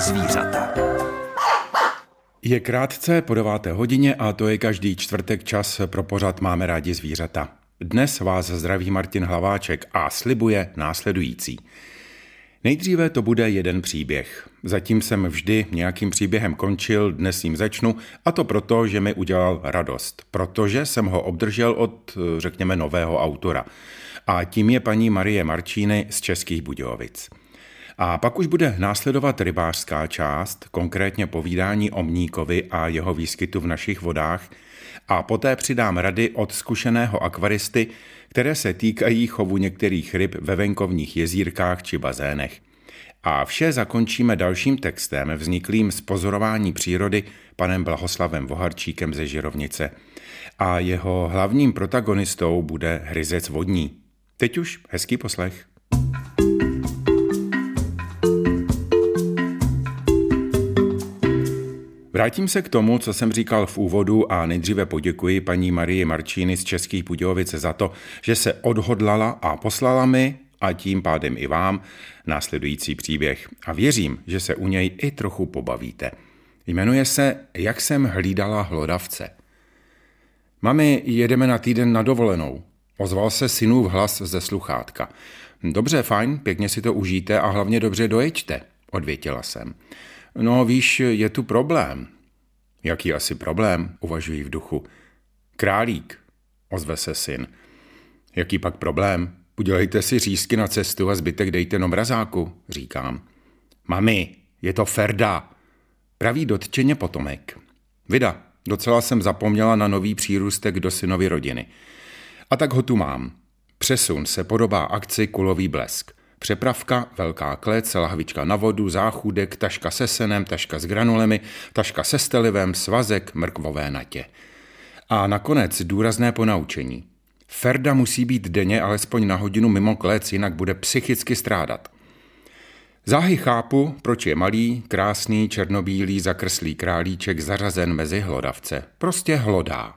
zvířata. Je krátce po deváté hodině a to je každý čtvrtek čas pro pořad Máme rádi zvířata. Dnes vás zdraví Martin Hlaváček a slibuje následující. Nejdříve to bude jeden příběh. Zatím jsem vždy nějakým příběhem končil, dnes jim začnu, a to proto, že mi udělal radost, protože jsem ho obdržel od, řekněme, nového autora. A tím je paní Marie Marčíny z Českých Budějovic. A pak už bude následovat rybářská část, konkrétně povídání o mníkovi a jeho výskytu v našich vodách, a poté přidám rady od zkušeného akvaristy, které se týkají chovu některých ryb ve venkovních jezírkách či bazénech. A vše zakončíme dalším textem vzniklým z pozorování přírody panem Blahoslavem Voharčíkem ze Žirovnice. A jeho hlavním protagonistou bude hryzec vodní. Teď už hezký poslech. Vrátím se k tomu, co jsem říkal v úvodu a nejdříve poděkuji paní Marii Marčíny z Českých Budějovic za to, že se odhodlala a poslala mi a tím pádem i vám následující příběh. A věřím, že se u něj i trochu pobavíte. Jmenuje se Jak jsem hlídala hlodavce. Mami, jedeme na týden na dovolenou. Ozval se synův hlas ze sluchátka. Dobře, fajn, pěkně si to užijte a hlavně dobře dojeďte, odvětila jsem. No víš, je tu problém. Jaký asi problém, uvažují v duchu. Králík, ozve se syn. Jaký pak problém? Udělejte si řízky na cestu a zbytek dejte na mrazáku, říkám. Mami, je to Ferda, praví dotčeně potomek. Vida, docela jsem zapomněla na nový přírůstek do synovy rodiny. A tak ho tu mám. Přesun se podobá akci Kulový blesk. Přepravka, velká klec, lahvička na vodu, záchůdek, taška se senem, taška s granulemi, taška se stelivem, svazek, mrkvové natě. A nakonec důrazné ponaučení. Ferda musí být denně alespoň na hodinu mimo klec, jinak bude psychicky strádat. Záhy chápu, proč je malý, krásný, černobílý, zakrslý králíček zařazen mezi hlodavce. Prostě hlodá.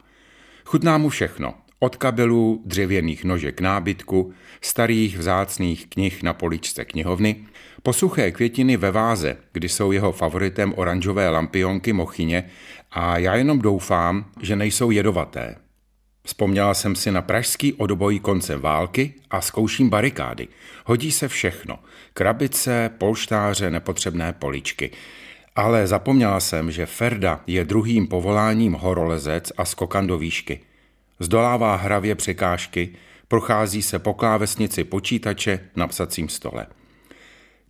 Chutná mu všechno. Od kabelů, dřevěných nožek nábytku, starých vzácných knih na poličce knihovny, po suché květiny ve váze, kdy jsou jeho favoritem oranžové lampionky mochyně a já jenom doufám, že nejsou jedovaté. Vzpomněla jsem si na pražský odboj koncem války a zkouším barikády. Hodí se všechno. Krabice, polštáře, nepotřebné poličky. Ale zapomněla jsem, že Ferda je druhým povoláním horolezec a skokan do výšky – zdolává hravě překážky, prochází se po klávesnici počítače na psacím stole.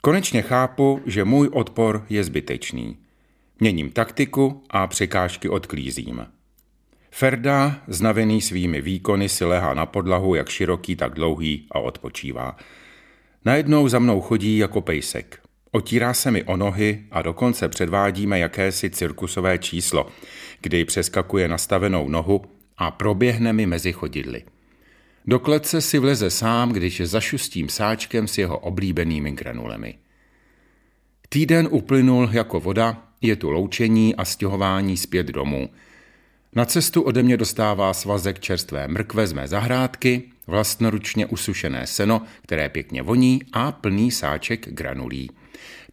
Konečně chápu, že můj odpor je zbytečný. Měním taktiku a překážky odklízím. Ferda, znavený svými výkony, si lehá na podlahu, jak široký, tak dlouhý a odpočívá. Najednou za mnou chodí jako pejsek. Otírá se mi o nohy a dokonce předvádíme jakési cirkusové číslo, kdy přeskakuje nastavenou nohu a proběhne mi mezi chodidly. Do klece si vleze sám, když zašustím sáčkem s jeho oblíbenými granulemi. Týden uplynul jako voda, je tu loučení a stěhování zpět domů. Na cestu ode mě dostává svazek čerstvé mrkve z mé zahrádky, vlastnoručně usušené seno, které pěkně voní a plný sáček granulí.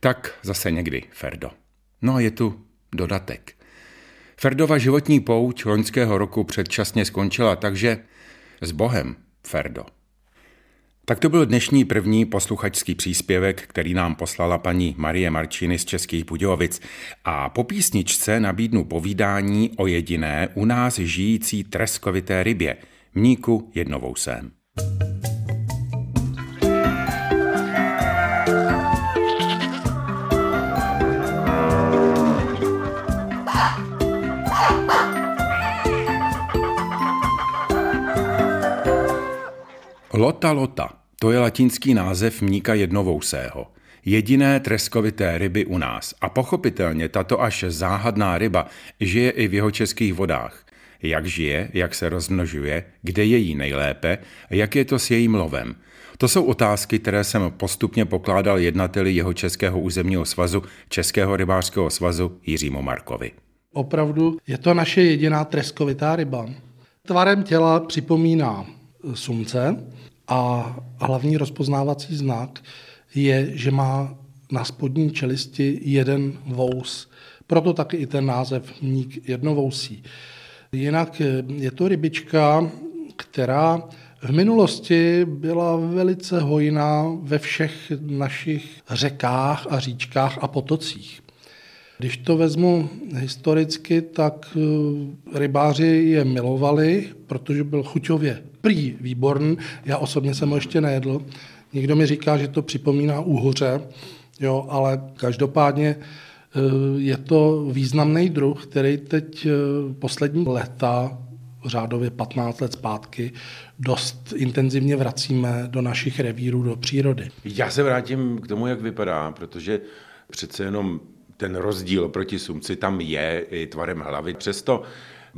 Tak zase někdy, Ferdo. No a je tu dodatek. Ferdova životní pouť loňského roku předčasně skončila, takže s Bohem, Ferdo. Tak to byl dnešní první posluchačský příspěvek, který nám poslala paní Marie Marčiny z Českých Budějovic. A po písničce nabídnu povídání o jediné u nás žijící treskovité rybě, mníku jednovousém. Lota lota, to je latinský název mníka jednovousého. Jediné treskovité ryby u nás. A pochopitelně tato až záhadná ryba žije i v jeho českých vodách. Jak žije, jak se rozmnožuje, kde je jí nejlépe, jak je to s jejím lovem. To jsou otázky, které jsem postupně pokládal jednateli jeho Českého územního svazu, Českého rybářského svazu Jiřímu Markovi. Opravdu je to naše jediná treskovitá ryba. Tvarem těla připomíná sumce, a hlavní rozpoznávací znak je, že má na spodní čelisti jeden vous. Proto taky i ten název mník jednovousí. Jinak je to rybička, která v minulosti byla velice hojná ve všech našich řekách a říčkách a potocích. Když to vezmu historicky, tak rybáři je milovali, protože byl chuťově prý výborný. Já osobně jsem ho ještě nejedl. Někdo mi říká, že to připomíná úhoře, jo, ale každopádně eh, je to významný druh, který teď eh, poslední léta řádově 15 let zpátky, dost intenzivně vracíme do našich revírů, do přírody. Já se vrátím k tomu, jak vypadá, protože přece jenom ten rozdíl proti sumci tam je i tvarem hlavy. Přesto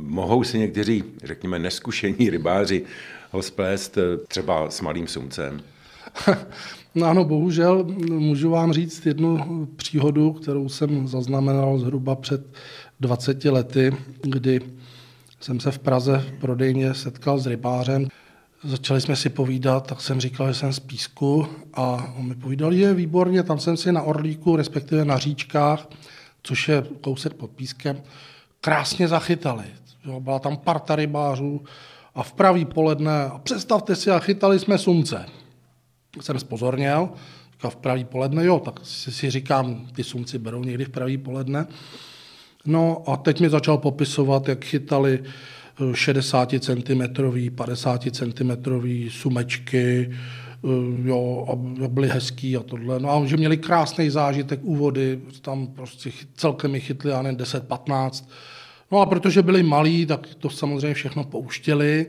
mohou si někteří, řekněme, neskušení rybáři ho splést eh, třeba s malým sumcem. No ano, bohužel můžu vám říct jednu příhodu, kterou jsem zaznamenal zhruba před 20 lety, kdy jsem se v Praze v prodejně setkal s rybářem. Začali jsme si povídat, tak jsem říkal, že jsem z Písku a on mi povídal, je výborně, tam jsem si na Orlíku, respektive na říčkách, což je kousek pod Pískem, krásně zachytali. Jo, byla tam parta rybářů a v pravý poledne, a představte si, a chytali jsme sumce. Jsem spozorněl, v pravý poledne, jo, tak si, si říkám, ty sumci berou někdy v pravý poledne. No a teď mi začal popisovat, jak chytali 60 cm, 50 cm sumečky, eh, jo, a byly hezký a tohle. No a že měli krásný zážitek u vody, tam prostě celkem mi chytli, já nevím, 10-15. No a protože byli malí, tak to samozřejmě všechno pouštěli.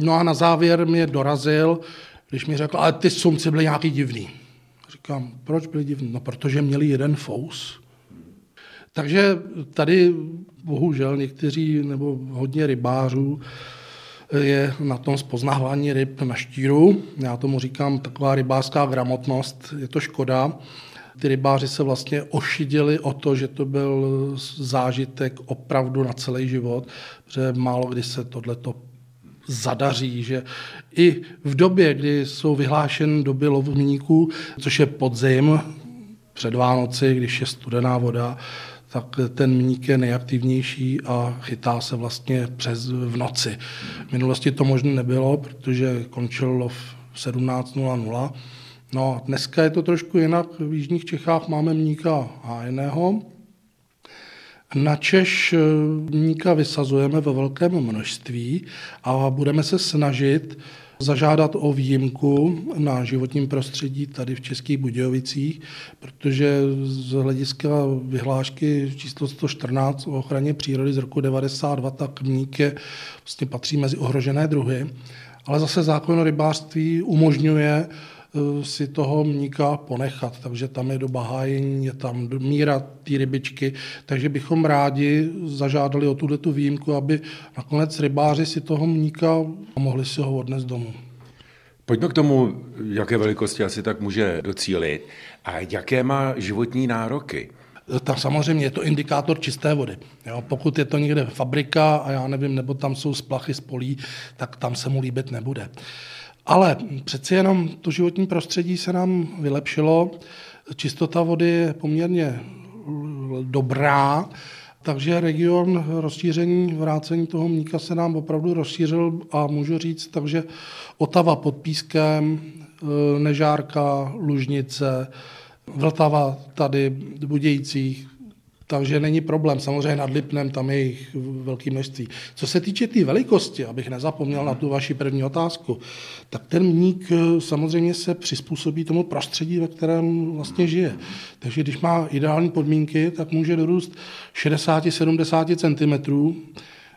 No a na závěr mě dorazil, když mi řekl, ale ty sumci byly nějaký divný. Říkám, proč byli divní? No, protože měli jeden fous. Takže tady bohužel někteří nebo hodně rybářů je na tom spoznávání ryb na štíru. Já tomu říkám taková rybářská gramotnost. Je to škoda. Ty rybáři se vlastně ošidili o to, že to byl zážitek opravdu na celý život, protože málo kdy se tohleto zadaří, že i v době, kdy jsou vyhlášeny doby lovníků, což je podzim, před Vánoci, když je studená voda, tak ten mník je nejaktivnější a chytá se vlastně přes v noci. V minulosti to možné nebylo, protože končil lov 17.00. No dneska je to trošku jinak. V Jižních Čechách máme mníka hájeného. Na Češ eh, mníka vysazujeme ve velkém množství a budeme se snažit zažádat o výjimku na životním prostředí tady v Českých Budějovicích, protože z hlediska vyhlášky číslo 114 o ochraně přírody z roku 92 tak mník je, vlastně patří mezi ohrožené druhy. Ale zase zákon o rybářství umožňuje si toho mníka ponechat. Takže tam je doba hájení, je tam míra té rybičky, takže bychom rádi zažádali o tuhle tu výjimku, aby nakonec rybáři si toho mníka mohli si ho odnést domů. Pojďme k tomu, jaké velikosti asi tak může docílit a jaké má životní nároky. Tam samozřejmě je to indikátor čisté vody. Jo, pokud je to někde fabrika a já nevím, nebo tam jsou splachy z polí, tak tam se mu líbit nebude. Ale přeci jenom to životní prostředí se nám vylepšilo, čistota vody je poměrně dobrá, takže region rozšíření, vrácení toho mníka se nám opravdu rozšířil a můžu říct, takže Otava pod Pískem, e, Nežárka, Lužnice, Vltava tady v Budějcích, takže není problém. Samozřejmě nad Lipnem tam je jich velké množství. Co se týče té tý velikosti, abych nezapomněl na tu vaši první otázku, tak ten mník eh, samozřejmě se přizpůsobí tomu prostředí, ve kterém vlastně žije. Takže když má ideální podmínky, tak může dorůst 60-70 cm.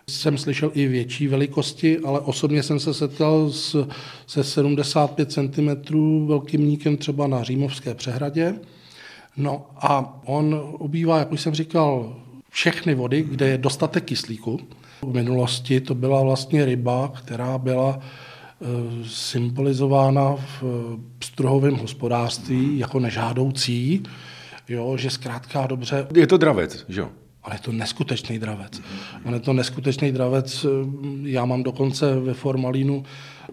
Jsem slyšel i větší velikosti, ale osobně jsem se setkal s, se 75 cm velkým mníkem třeba na Římovské přehradě. No a on obývá, jak už jsem říkal, všechny vody, kde je dostatek kyslíku. V minulosti to byla vlastně ryba, která byla eh, symbolizována v struhovém hospodářství jako nežádoucí, jo, že zkrátka dobře... Je to dravec, že jo? Ale je to neskutečný dravec. On je to neskutečný dravec. Já mám dokonce ve formalínu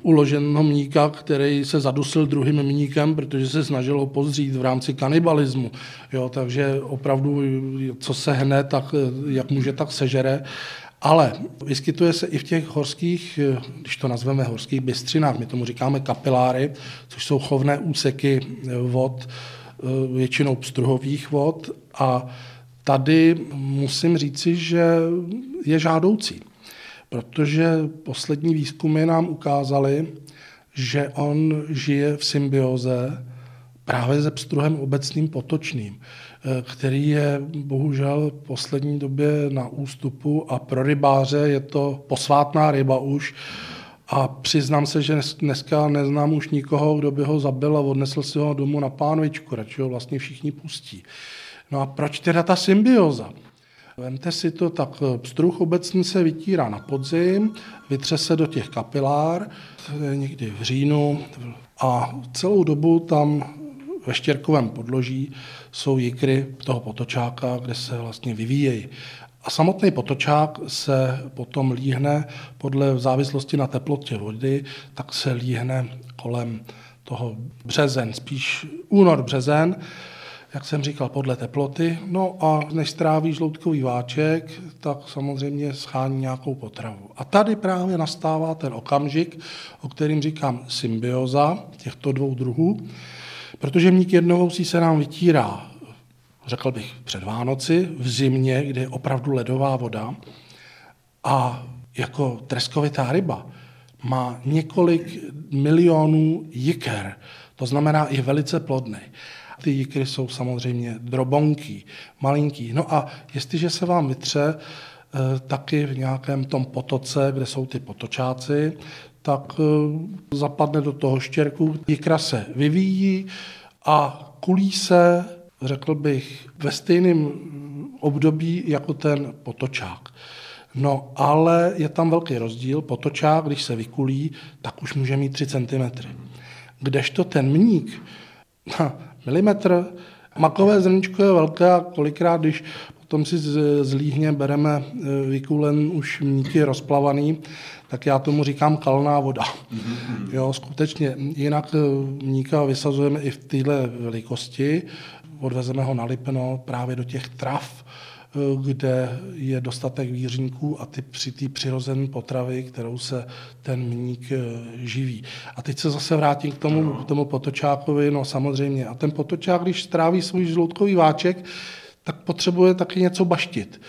uloženého mníka, který se zadusil druhým mníkem, protože se snažil ho pozřít v rámci kanibalismu. Jo, takže opravdu, co se hne, tak jak může, tak sežere. Ale vyskytuje se i v těch horských, když to nazveme horských bystřinách, my tomu říkáme kapiláry, což jsou chovné úseky vod, většinou pstruhových vod a tady musím říci, že je žádoucí, protože poslední výzkumy nám ukázaly, že on žije v symbioze právě se pstruhem obecným potočným, který je bohužel v poslední době na ústupu a pro rybáře je to posvátná ryba už, a přiznám se, že dneska neznám už nikoho, kdo by ho zabil a odnesl si ho domů na pánvičku, radši ho vlastně všichni pustí. No a proč teda ta symbioza? Vemte si to, tak pstruh obecně se vytírá na podzim, vytře se do těch kapilár, někdy v říjnu a celou dobu tam ve štěrkovém podloží jsou jikry toho potočáka, kde se vlastně vyvíjejí. A samotný potočák se potom líhne podle v závislosti na teplotě vody, tak se líhne kolem toho březen, spíš únor březen, jak jsem říkal, podle teploty. No a než stráví žloutkový váček, tak samozřejmě schání nějakou potravu. A tady právě nastává ten okamžik, o kterým říkám symbioza těchto dvou druhů, protože mník jednohousí se nám vytírá řekl bych, před Vánoci, v zimě, kdy je opravdu ledová voda a jako treskovitá ryba má několik milionů jiker, to znamená i velice plodný. Ty jikry jsou samozřejmě drobonký, malinký. No a jestliže se vám vytře eh, taky v nějakém tom potoce, kde jsou ty potočáci, tak eh, zapadne do toho štěrku, jikra se vyvíjí a kulí se řekl bych, ve stejném období jako ten potočák. No, ale je tam velký rozdíl. Potočák, když se vykulí, tak už může mít 3 cm. Kdežto ten mník, milimetr, makové zrničko je velké a kolikrát, když potom si z líhně bereme e, vykulen už mníky rozplavaný, tak já tomu říkám kalná voda. Mm-hmm. Jo, skutečně. Jinak e, mníka vysazujeme i v téhle velikosti odvezeme ho na Lipno právě do těch trav, kde je dostatek výřinků a ty při té přirozené potravy, kterou se ten mník eh, živí. A teď se zase vrátím k tomu, k tomu potočákovi, no samozřejmě. A ten potočák, když stráví svůj žloutkový váček, tak potřebuje taky něco baštit.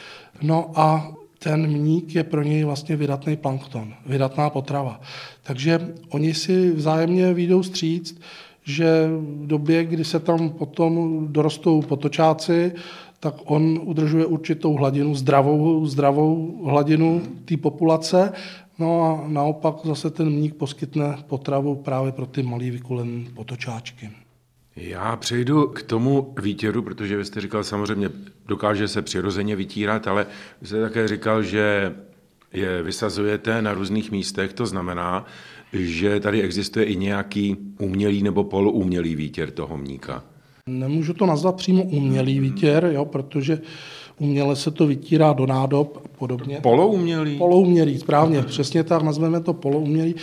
No a ten mník je pro něj vlastně vydatný plankton, vydatná potrava. Takže oni si vzájemně výjdou stříct, že v době, kdy se tam potom dorostou potočáci, tak on udržuje určitou hladinu, zdravou, zdravou hladinu té populace, no a naopak zase ten mník poskytne potravu právě pro ty malý vykulené potočáčky. Já přejdu k tomu výtěru, protože vy jste říkal samozřejmě, dokáže se přirozeně vytírat, ale vy jste také říkal, že je vysazujete na různých místech, to znamená, že tady existuje i nějaký umělý nebo poloumělý výtěr toho mníka. Nemůžu to nazvat přímo umělý výtěr, jo, protože uměle se to vytírá do nádob a podobně. Poloumělý? Poloumělý, správně, přesně tak, nazveme to poloumělý.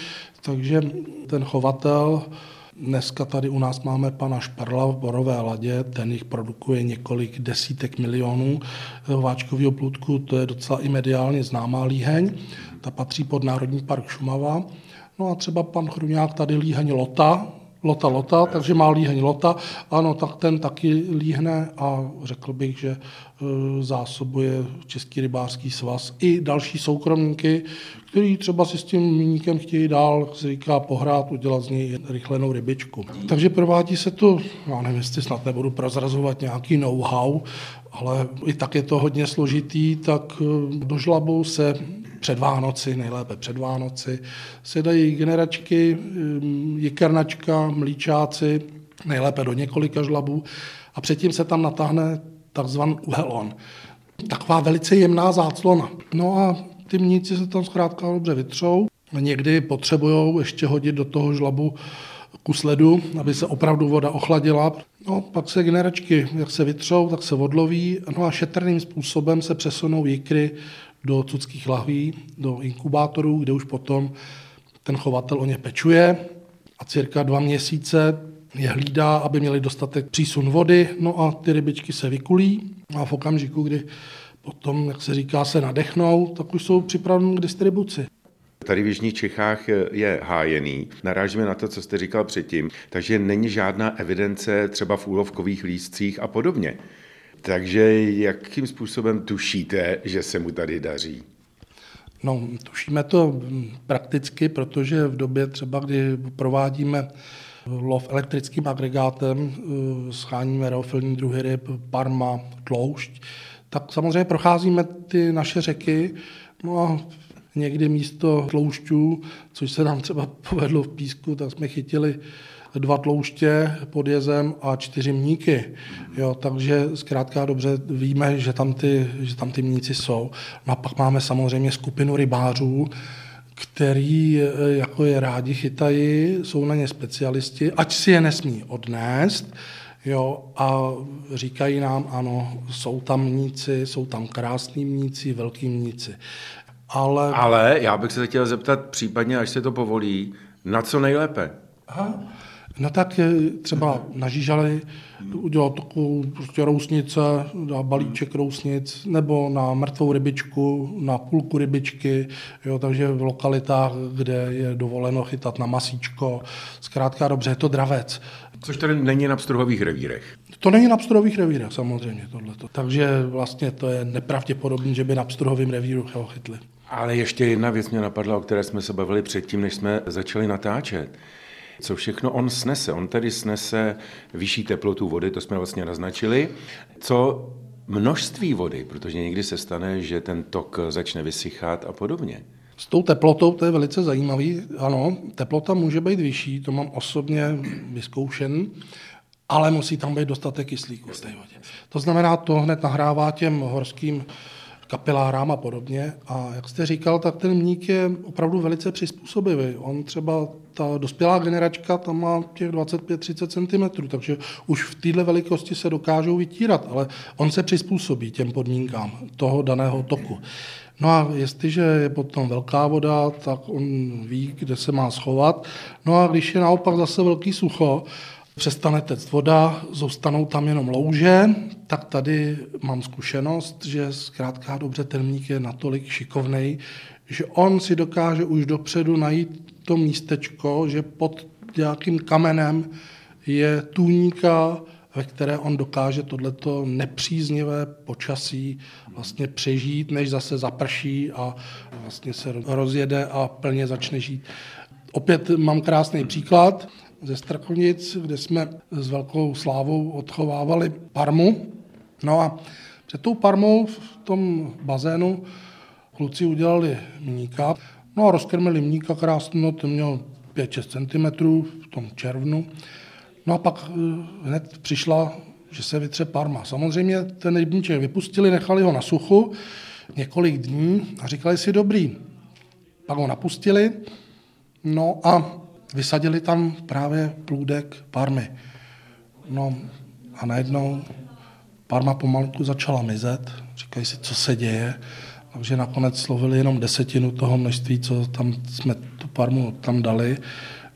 Takže ten chovatel, dneska tady u nás máme pana Šperla v Borové ladě, ten jich produkuje několik desítek milionů váčkového plutku, to je docela i mediálně známá líheň, ta patří pod Národní park Šumava. No a třeba pan Chruňák tady líheň lota, lota lota, takže má líheň lota, ano, tak ten taky líhne a řekl bych, že e, zásobuje Český rybářský svaz i další soukromníky, který třeba si s tím míníkem chtějí dál, se říká, pohrát, udělat z něj rychlenou rybičku. Takže provádí se to, já nevím, jestli snad nebudu prozrazovat nějaký know-how, ale i tak je to hodně složitý, tak e, do žlabu se před Vánoci, nejlépe před Vánoci, se dají generačky, mm, jikernačka, mlíčáci, nejlépe do několika žlabů a předtím se tam natáhne takzvaný uhelon. Taková velice jemná záclona. No a ty mníci se tam zkrátka dobře vytřou. Někdy potřebují ještě hodit do toho žlabu kus ledu, aby se opravdu voda ochladila. No, pak se generačky, jak se vytřou, tak se odloví. No a šetrným způsobem se přesunou jikry do cuckých lahví, do inkubátorů, kde už potom ten chovatel o ně pečuje a cirka dva měsíce je hlídá, aby měli dostatek přísun vody, no a ty rybičky se vykulí a v okamžiku, kdy potom, jak se říká, se nadechnou, tak už jsou připraveni k distribuci. Tady v Jižních Čechách je hájený. Narážíme na to, co jste říkal předtím. Takže není žádná evidence třeba v úlovkových lístcích a podobně. Takže jakým způsobem tušíte, že se mu tady daří? No, tušíme to prakticky, protože v době třeba, kdy provádíme lov elektrickým agregátem, eh, scháníme reofilní druhy ryb, parma, tloušť, tak samozřejmě procházíme ty naše řeky, no a někdy místo tloušťů, což se nám třeba povedlo v písku, tak jsme chytili dva tlouště pod jezem a čtyři mníky. Jo, takže zkrátka dobře víme, že tam ty, že tam ty mníci jsou. No a pak máme samozřejmě skupinu rybářů, který eh, jako je rádi chytají, jsou na ně specialisti, ať si je nesmí odnést, Jo, a říkají nám, ano, jsou tam mníci, jsou tam krásní mníci, velký mníci. Ale... Ale já bych se chtěl zeptat, případně, až se to povolí, na co nejlépe? Aha. No tak třeba na Žížali udělat takovou prostě rousnice, dá balíček rousnic, nebo na mrtvou rybičku, na půlku rybičky, jo, takže v lokalitách, kde je dovoleno chytat na masíčko, zkrátka dobře, je to dravec. Což tady není na pstruhových revírech. To není na pstruhových revírech, samozřejmě tohleto. Takže vlastně to je nepravděpodobné, že by na pstruhovém revíru ho chytli. Ale ještě jedna věc mě napadla, o které jsme se bavili předtím, než jsme začali natáčet co všechno on snese. On tedy snese vyšší teplotu vody, to jsme vlastně naznačili. Co množství vody, protože někdy se stane, že ten tok začne vysychat a podobně. S tou teplotou to je velice zajímavý. Ano, teplota může být vyšší, to mám osobně vyzkoušen, ale musí tam být dostatek kyslíku v té vodě. To znamená, to hned nahrává těm horským kapilárám a podobně. A jak jste říkal, tak ten mník je opravdu velice přizpůsobivý. On třeba, ta dospělá generačka, tam má těch 25-30 cm, takže už v této velikosti se dokážou vytírat, ale on se přizpůsobí těm podmínkám toho daného toku. No a jestliže je potom velká voda, tak on ví, kde se má schovat. No a když je naopak zase velký sucho, přestane tect voda, zůstanou tam jenom louže, tak tady mám zkušenost, že zkrátka dobře ten mník je natolik šikovný, že on si dokáže už dopředu najít to místečko, že pod nějakým kamenem je tůníka, ve které on dokáže tohleto nepříznivé počasí vlastně přežít, než zase zaprší a vlastně se rozjede a plně začne žít. Opět mám krásný příklad ze Strakovnic, kde jsme s velkou slávou odchovávali parmu. No a před tou parmou v tom bazénu kluci udělali mníka. No a rozkrmili mníka krásno, ten měl 5-6 cm v tom červnu. No a pak eh, hned přišla, že se vytře parma. Samozřejmě ten rybníček vypustili, nechali ho na suchu několik dní a říkali si dobrý. Pak ho napustili, no a vysadili tam právě plůdek parmy. No a najednou parma pomalku začala mizet, říkají si, co se děje, takže nakonec slovili jenom desetinu toho množství, co tam jsme tu parmu tam dali.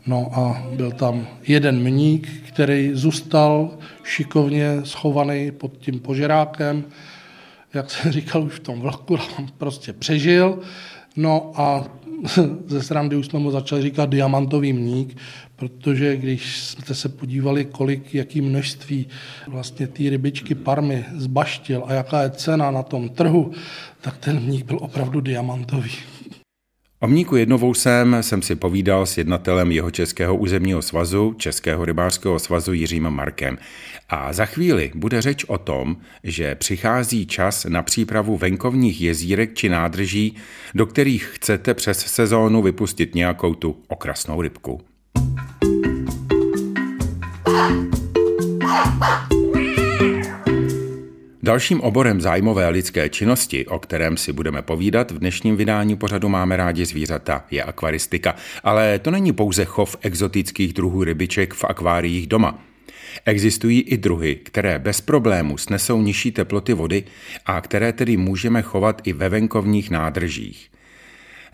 No a byl tam jeden mník, který zůstal šikovně schovaný pod tím požerákem, jak jsem říkal už v tom vlhku, prostě přežil. No a ze srandy už jsme mu začali říkat diamantový mník, protože když jste se podívali, kolik, jaký množství vlastně ty rybičky parmy zbaštil a jaká je cena na tom trhu, tak ten mník byl opravdu diamantový. O mníku jednovousem jsem si povídal s jednatelem jeho Českého územního svazu, Českého rybářského svazu Jiřím Markem. A za chvíli bude řeč o tom, že přichází čas na přípravu venkovních jezírek či nádrží, do kterých chcete přes sezónu vypustit nějakou tu okrasnou rybku. Dalším oborem zájmové lidské činnosti, o kterém si budeme povídat v dnešním vydání pořadu Máme rádi zvířata, je akvaristika. Ale to není pouze chov exotických druhů rybiček v akváriích doma. Existují i druhy, které bez problému snesou nižší teploty vody a které tedy můžeme chovat i ve venkovních nádržích.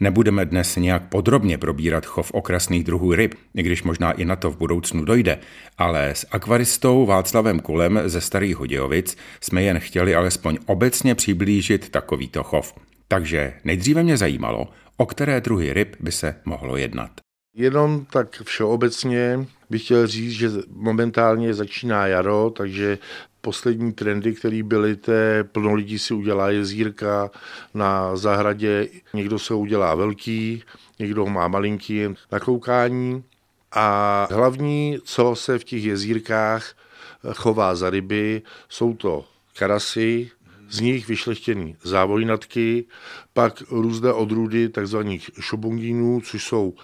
Nebudeme dnes nějak podrobně probírat chov okrasných druhů ryb, i když možná i na to v budoucnu dojde, ale s akvaristou Václavem Kulem ze Starých Hodějovic jsme jen chtěli alespoň obecně přiblížit takovýto chov. Takže nejdříve mě zajímalo, o které druhy ryb by se mohlo jednat. Jenom tak všeobecně bych chtěl říct, že momentálně začíná jaro, takže poslední trendy, které byly, té plno lidí si udělá jezírka na zahradě, někdo se udělá velký, někdo má malinký na koukání. A hlavní, co se v těch jezírkách chová za ryby, jsou to karasy, z nich vyšlechtěný závojnatky, pak různé odrůdy takzvaných šobongínů, což jsou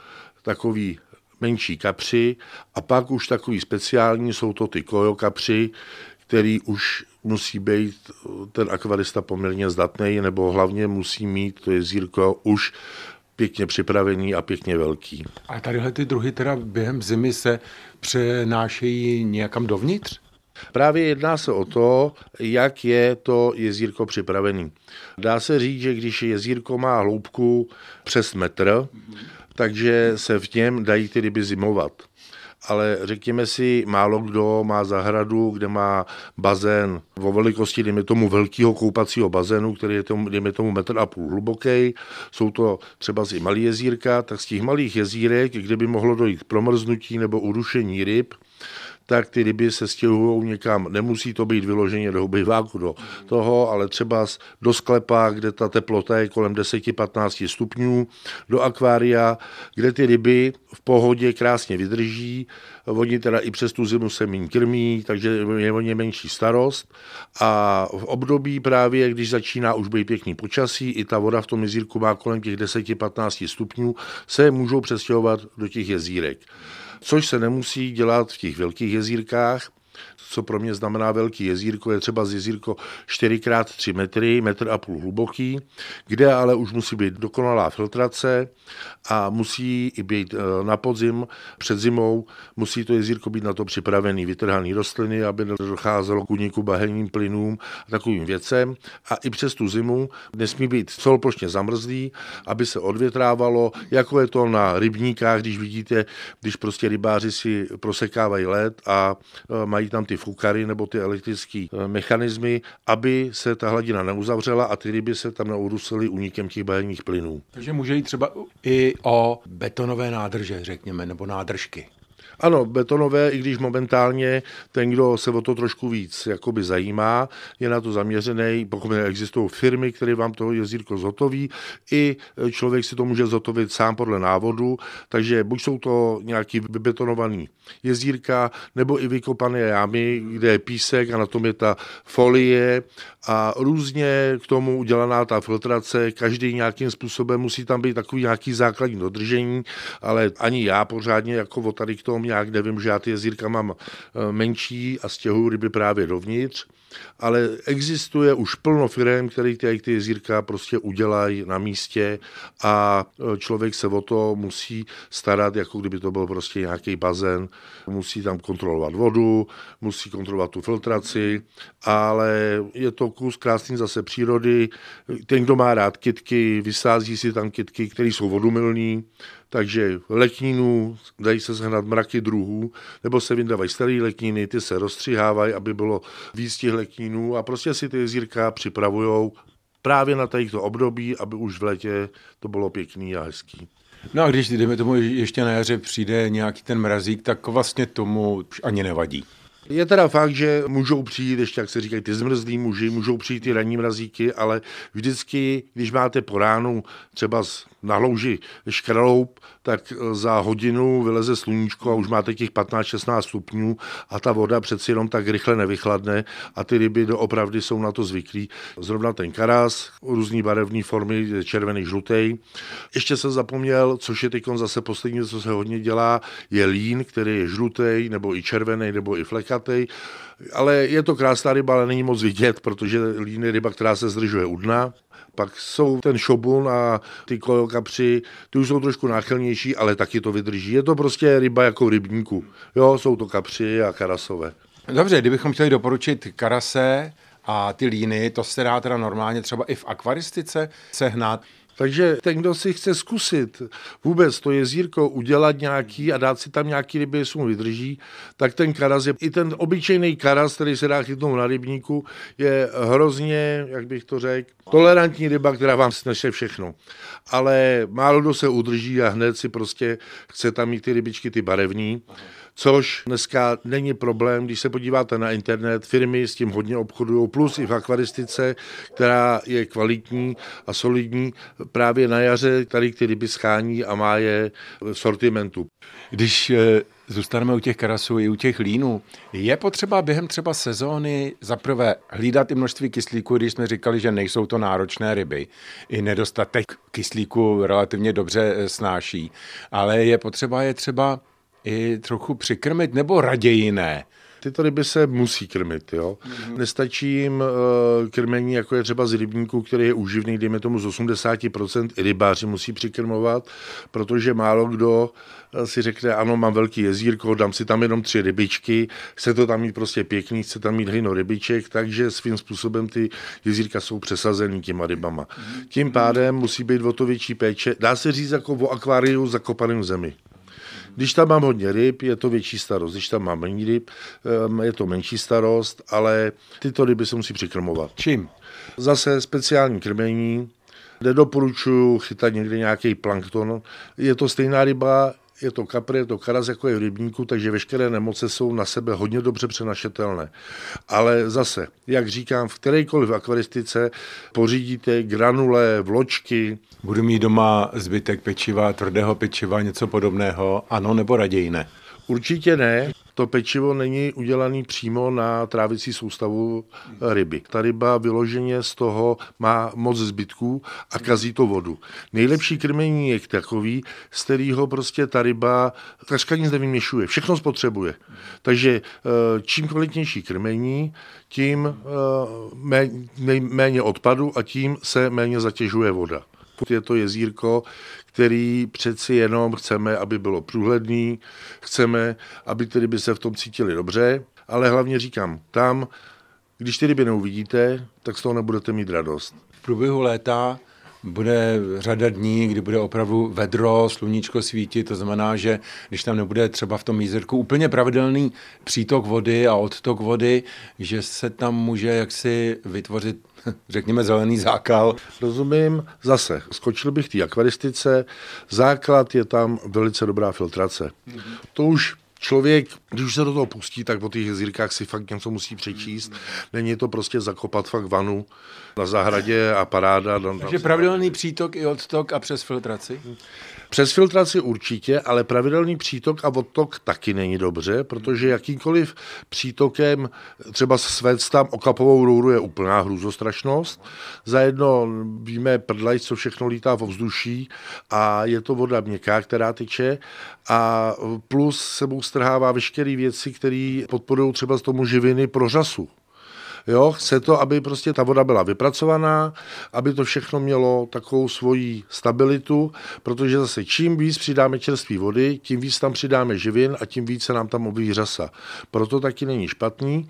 takový menší kapři a pak už takový speciální jsou to ty kojo kapři, který už musí být ten akvarista poměrně zdatný, nebo hlavně musí mít to jezírko už pěkně připravený a pěkně velký. A tadyhle ty druhy teda během zimy se přenášejí nějakam dovnitř? Právě jedná se o to, jak je to jezírko připravený. Dá se říct, že když jezírko má hloubku přes metr, takže se v něm dají ty ryby zimovat ale řekněme si, málo kdo má zahradu, kde má bazén o velikosti, dejme tomu, velkého koupacího bazénu, který je tomu, dejme tomu metr a půl hluboký. Jsou to třeba i malý jezírka, tak z těch malých jezírek, kde by mohlo dojít promrznutí nebo urušení ryb, tak ty ryby se stěhují někam. Nemusí to být vyloženě do obyváku do toho, ale třeba do sklepa, kde ta teplota je kolem 10-15 stupňů, do akvária, kde ty ryby v pohodě krásně vydrží. Oni teda i přes tu zimu se méně krmí, takže je o ně menší starost. A v období právě, když začíná už být pěkný počasí, i ta voda v tom jezírku má kolem těch 10-15 stupňů, se můžou přestěhovat do těch jezírek což se nemusí dělat v těch velkých jezírkách, co pro mě znamená velký jezírko, je třeba z jezírko 4x3 metry, metr a půl hluboký, kde ale už musí být dokonalá filtrace a musí i být eh, na podzim, před zimou, musí to jezírko být na to připravený, vytrhaný rostliny, aby nedocházelo k úniku bahenním plynům a takovým věcem. A i přes tu zimu nesmí být celoplošně zamrzlý, aby se odvětrávalo, jako je to na rybníkách, když vidíte, když prostě rybáři si prosekávají led a eh, mají tam ty fukary nebo ty elektrické eh, mechanismy, aby se ta hladina neuzavřela a ty ryby se tam neurusily únikem těch bahenních plynů. Takže může jít třeba i o betonové nádrže, řekněme, nebo nádržky. Ano, betonové, i když momentálně ten, kdo se o to trošku víc jakoby zajímá, je na to zaměřený, pokud existují firmy, které vám to jezírko zhotoví, i člověk si to může zhotovit sám podle návodu, takže buď jsou to nějaký vybetonovaný jezírka, nebo i vykopané jámy, kde je písek a na tom je ta folie a různě k tomu udělaná ta filtrace, každý nějakým způsobem musí tam být takový nějaký základní dodržení, ale ani já pořádně jako o tady k tomu nějak nevím, že já ty jezírka mám eh, menší a stěhuju ryby právě dovnitř ale existuje už plno firm, které ty, ty jezírka prostě udělají na místě a e, člověk se o to musí starat, jako kdyby to byl prostě nějaký bazén. Musí tam kontrolovat vodu, musí kontrolovat tu filtraci, ale je to kus krásný zase přírody. Ten, kdo má rád kytky, vysází si tam kytky, které jsou vodumilní, takže lekninu, dají se sehnat mraky druhů, nebo se vyndávají staré lekniny, ty se rozstřihávají, aby bylo víc těch leknínů a prostě si ty jezírka připravují právě na těchto období, aby už v létě to bylo pěkný a hezký. No a když, jdeme tomu, ještě na jaře přijde nějaký ten mrazík, tak vlastně tomu ani nevadí. Je teda fakt, že můžou přijít, ještě jak se říkají, ty zmrzlí muži, můžou přijít ty ranní mrazíky, ale vždycky, když máte po ránu třeba na louži škraloup, tak za hodinu vyleze sluníčko a už máte těch 15-16 stupňů a ta voda přeci jenom tak rychle nevychladne a ty ryby doopravdy jsou na to zvyklí. Zrovna ten karas, různý barevné formy, červený, žlutý. Ještě jsem zapomněl, což je teď zase poslední, co se hodně dělá, je lín, který je žlutý, nebo i červený, nebo i flek plechatý, ale je to krásná ryba, ale není moc vidět, protože líny ryba, která se zdržuje u dna. Pak jsou ten šobun a ty kojokapři, ty už jsou trošku náchylnější, ale taky to vydrží. Je to prostě ryba jako rybníku. Jo, jsou to kapři a karasové. Dobře, kdybychom chtěli doporučit karase a ty líny, to se dá teda normálně třeba i v akvaristice sehnat. Takže ten, kdo si chce zkusit vůbec to jezírko udělat nějaký a dát si tam nějaký ryby, jestli mu vydrží, tak ten karas je, i ten obyčejný karas, který se dá chytnout na rybníku, je hrozně, jak bych to řekl, tolerantní ryba, která vám snese všechno. Ale málo kdo se udrží a hned si prostě chce tam mít ty rybičky, ty barevní. Aha což dneska není problém, když se podíváte na internet, firmy s tím hodně obchodují, plus i v akvaristice, která je kvalitní a solidní, právě na jaře tady ty ryby schání a má je v sortimentu. Když eh, zůstaneme u těch karasů i u těch línů, je potřeba během třeba sezóny zaprvé hlídat i množství kyslíku, když jsme říkali, že nejsou to náročné ryby. I nedostatek kyslíku relativně dobře eh, snáší, ale je potřeba je třeba i trochu přikrmit, nebo raději ne? Tyto ryby se musí krmit. Jo? Mm-hmm. Nestačí jim uh, krmení, jako je třeba z rybníku, který je uživný, dejme tomu z 80%, i rybáři musí přikrmovat, protože málo kdo eh, si řekne, ano, mám velký jezírko, dám si tam jenom tři rybičky, chce to tam mít prostě pěkný, chce tam mít hlino rybiček, takže svým způsobem ty jezírka jsou přesazený těma rybama. Mm-hmm. Tím pádem musí být o to větší péče. Dá se říct jako o akváriu zakopaném v zemi. Když tam mám hodně ryb, je to větší starost. Když tam mám méně ryb, je to menší starost, ale tyto ryby se musí přikrmovat. Čím? Zase speciální krmení, Nedoporučuju chytat někde nějaký plankton. Je to stejná ryba, je to kapr, je to karas, jako je v rybníku, takže veškeré nemoce jsou na sebe hodně dobře přenašetelné. Ale zase, jak říkám, v kterékoliv akvaristice pořídíte granule, vločky. Budu mít doma zbytek pečiva, tvrdého pečiva, něco podobného, ano nebo raději ne? Určitě ne to pečivo není udělané přímo na trávicí soustavu ryby. Ta ryba vyloženě z toho má moc zbytků a kazí to vodu. Nejlepší krmení je takový, z kterého prostě ta ryba takřka nic nevyměšuje, všechno spotřebuje. Takže eh, čím kvalitnější krmení, tím eh, méně odpadu a tím se méně zatěžuje voda. Je to jezírko, který přeci jenom chceme, aby bylo průhledný, chceme, aby ty ryby se v tom cítili dobře, ale hlavně říkám, tam, když ty ryby neuvidíte, tak z toho nebudete mít radost. V průběhu léta bude řada dní, kdy bude opravdu vedro, sluníčko svítit, to znamená, že když tam nebude třeba v tom jízerku úplně pravidelný přítok vody a odtok vody, že se tam může jaksi vytvořit řekněme, zelený zákal. Rozumím, zase, skočil bych té akvaristice, základ je tam velice dobrá filtrace. Mm-hmm. To už člověk, když už se do toho pustí, tak po těch jezírkách si fakt něco musí přečíst. Není to prostě zakopat fakt vanu na zahradě a paráda. Takže pravidelný přítok i odtok a přes filtraci? Přes filtraci určitě, ale pravidelný přítok a odtok taky není dobře, protože jakýmkoliv přítokem, třeba svec tam okapovou rouru je úplná hrůzostrašnost. Zajedno víme prdlaj, co všechno lítá v ovzduší a je to voda měkká, která tyče a plus sebou strhává veškeré věci, které podporují třeba z tomu živiny pro řasu. Jo, chce to, aby prostě ta voda byla vypracovaná, aby to všechno mělo takovou svoji stabilitu, protože zase čím víc přidáme čerstvé vody, tím víc tam přidáme živin a tím víc se nám tam objeví řasa. Proto taky není špatný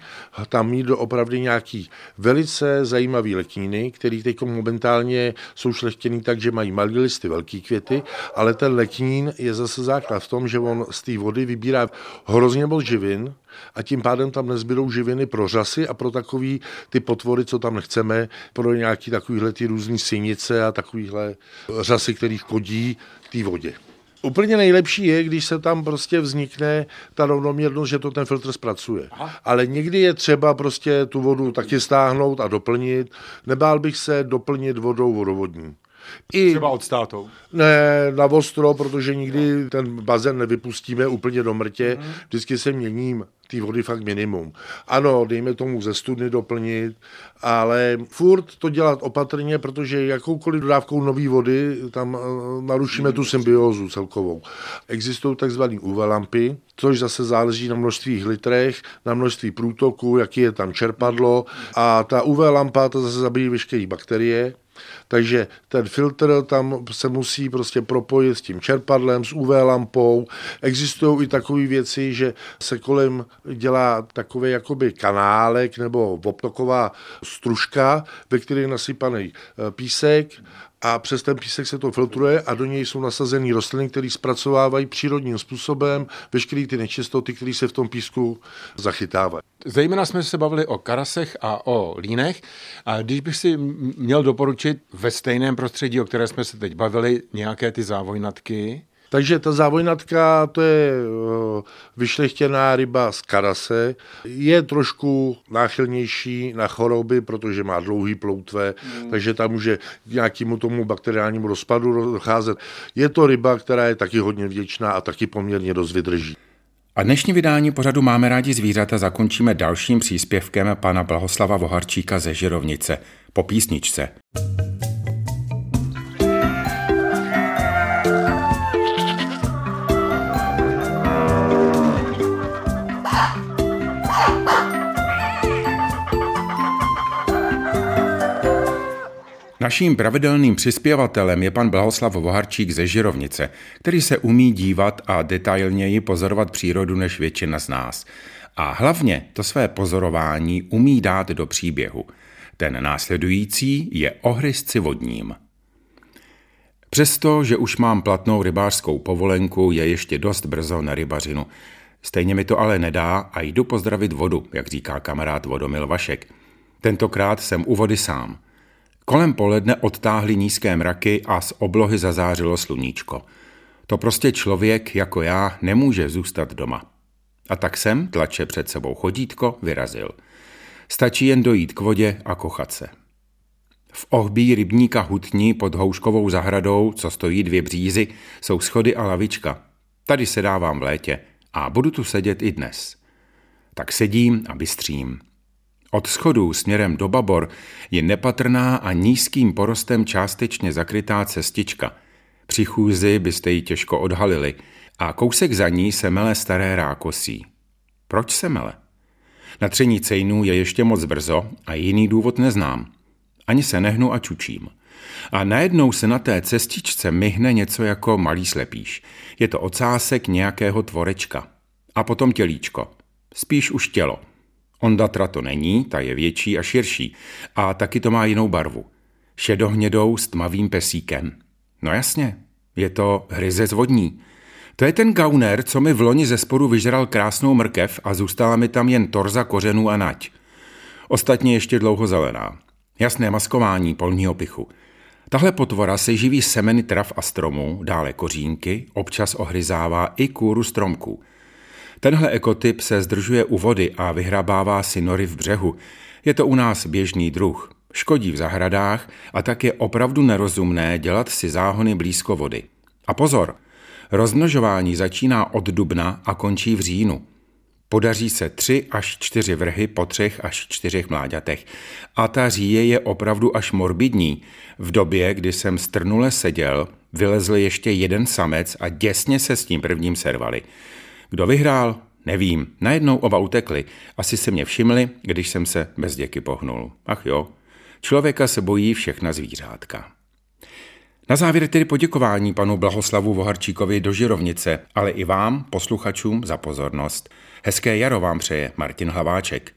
tam mít do opravdu nějaký velice zajímavý lekníny, který teď momentálně jsou šlechtěný tak, že mají malé listy, velké květy, ale ten leknín je zase základ v tom, že on z té vody vybírá hrozně moc živin, a tím pádem tam nezbydou živiny pro řasy a pro takový ty potvory, co tam nechceme, pro nějaký takovýhle ty různý synice a takovýhle řasy, který chodí té vodě. Úplně nejlepší je, když se tam prostě vznikne ta rovnoměrnost, že to ten filtr zpracuje. Aha. Ale někdy je třeba prostě tu vodu taky stáhnout a doplnit. Nebál bych se doplnit vodou vodovodní. I, Třeba od státou? Ne, na ostro, protože nikdy ten bazén nevypustíme úplně do mrtě. Mm. Vždycky se měním ty vody fakt minimum. Ano, dejme tomu ze studny doplnit, ale furt to dělat opatrně, protože jakoukoliv dodávkou nové vody tam eh, narušíme tu symbiózu celkovou. Existují takzvané UV lampy, což zase záleží na množství litrech, na množství průtoku, jaký je tam čerpadlo a ta UV lampa to zase zabíjí veškeré bakterie, takže ten filtr tam se musí prostě propojit s tím čerpadlem, s UV lampou. Existují i takové věci, že se kolem dělá takový jakoby kanálek nebo obtoková stružka, ve které je nasypaný eh, písek a přes ten písek se to filtruje a do něj jsou nasazeny rostliny, které zpracovávají přírodním způsobem veškeré ty nečistoty, které se v tom písku zachytávají. Zejména jsme se bavili o karasech a o línech. A když bych si měl doporučit ve stejném prostředí, o které jsme se teď bavili, nějaké ty závojnatky, takže ta závojnatka, to je eh, vyšlechtěná ryba z karase. Je trošku náchylnější na choroby, protože má dlouhý ploutve, mm. takže tam může k nějakému tomu bakteriálnímu rozpadu docházet. Je to ryba, která je taky hodně vděčná a taky poměrně dost vydrží. A dnešní vydání pořadu Máme rádi zvířata zakončíme dalším příspěvkem pana Blahoslava Voharčíka ze Žirovnice po písničce. Naším pravidelným přispěvatelem je pan Blahoslav Voharčík ze Žirovnice, který se umí dívat a detailněji pozorovat přírodu než většina z nás. A hlavně to své pozorování umí dát do příběhu. Ten následující je o vodním. Přesto, že už mám platnou rybářskou povolenku, je ještě dost brzo na rybařinu. Stejně mi to ale nedá a jdu pozdravit vodu, jak říká kamarád Vodomil Vašek. Tentokrát jsem u vody sám – Kolem poledne odtáhly nízké mraky a z oblohy zazářilo sluníčko. To prostě člověk jako já nemůže zůstat doma. A tak jsem, tlače před sebou chodítko, vyrazil. Stačí jen dojít k vodě a kochat se. V ohbí rybníka hutní pod houškovou zahradou, co stojí dvě břízy, jsou schody a lavička. Tady se dávám v létě a budu tu sedět i dnes. Tak sedím a bystřím. Od schodů směrem do Babor je nepatrná a nízkým porostem částečně zakrytá cestička. Při chůzi byste ji těžko odhalili a kousek za ní se mele staré rákosí. Proč se mele? Na tření cejnů je ještě moc brzo a jiný důvod neznám. Ani se nehnu a čučím. A najednou se na té cestičce myhne něco jako malý slepíš. Je to ocásek nějakého tvorečka. A potom tělíčko. Spíš už tělo. Ondatra to není, ta je větší a širší a taky to má jinou barvu. Šedohnědou s tmavým pesíkem. No jasně, je to hryzec vodní. To je ten gauner, co mi v loni ze sporu vyžral krásnou mrkev a zůstala mi tam jen torza kořenů a nať. Ostatně ještě dlouho zelená. Jasné maskování polního pichu. Tahle potvora se živí semeny trav a stromů, dále kořínky, občas ohryzává i kůru stromků – Tenhle ekotyp se zdržuje u vody a vyhrabává si nory v břehu. Je to u nás běžný druh. Škodí v zahradách a tak je opravdu nerozumné dělat si záhony blízko vody. A pozor, rozmnožování začíná od dubna a končí v říjnu. Podaří se tři až čtyři vrhy po třech až čtyřech mláďatech. A ta říje je opravdu až morbidní. V době, kdy jsem strnule seděl, vylezl ještě jeden samec a děsně se s tím prvním servali. Kdo vyhrál? Nevím. Najednou oba utekli. Asi se mě všimli, když jsem se bez děky pohnul. Ach jo, člověka se bojí všechna zvířátka. Na závěr tedy poděkování panu Blahoslavu Voharčíkovi do Žirovnice, ale i vám, posluchačům, za pozornost. Hezké jaro vám přeje Martin Hlaváček.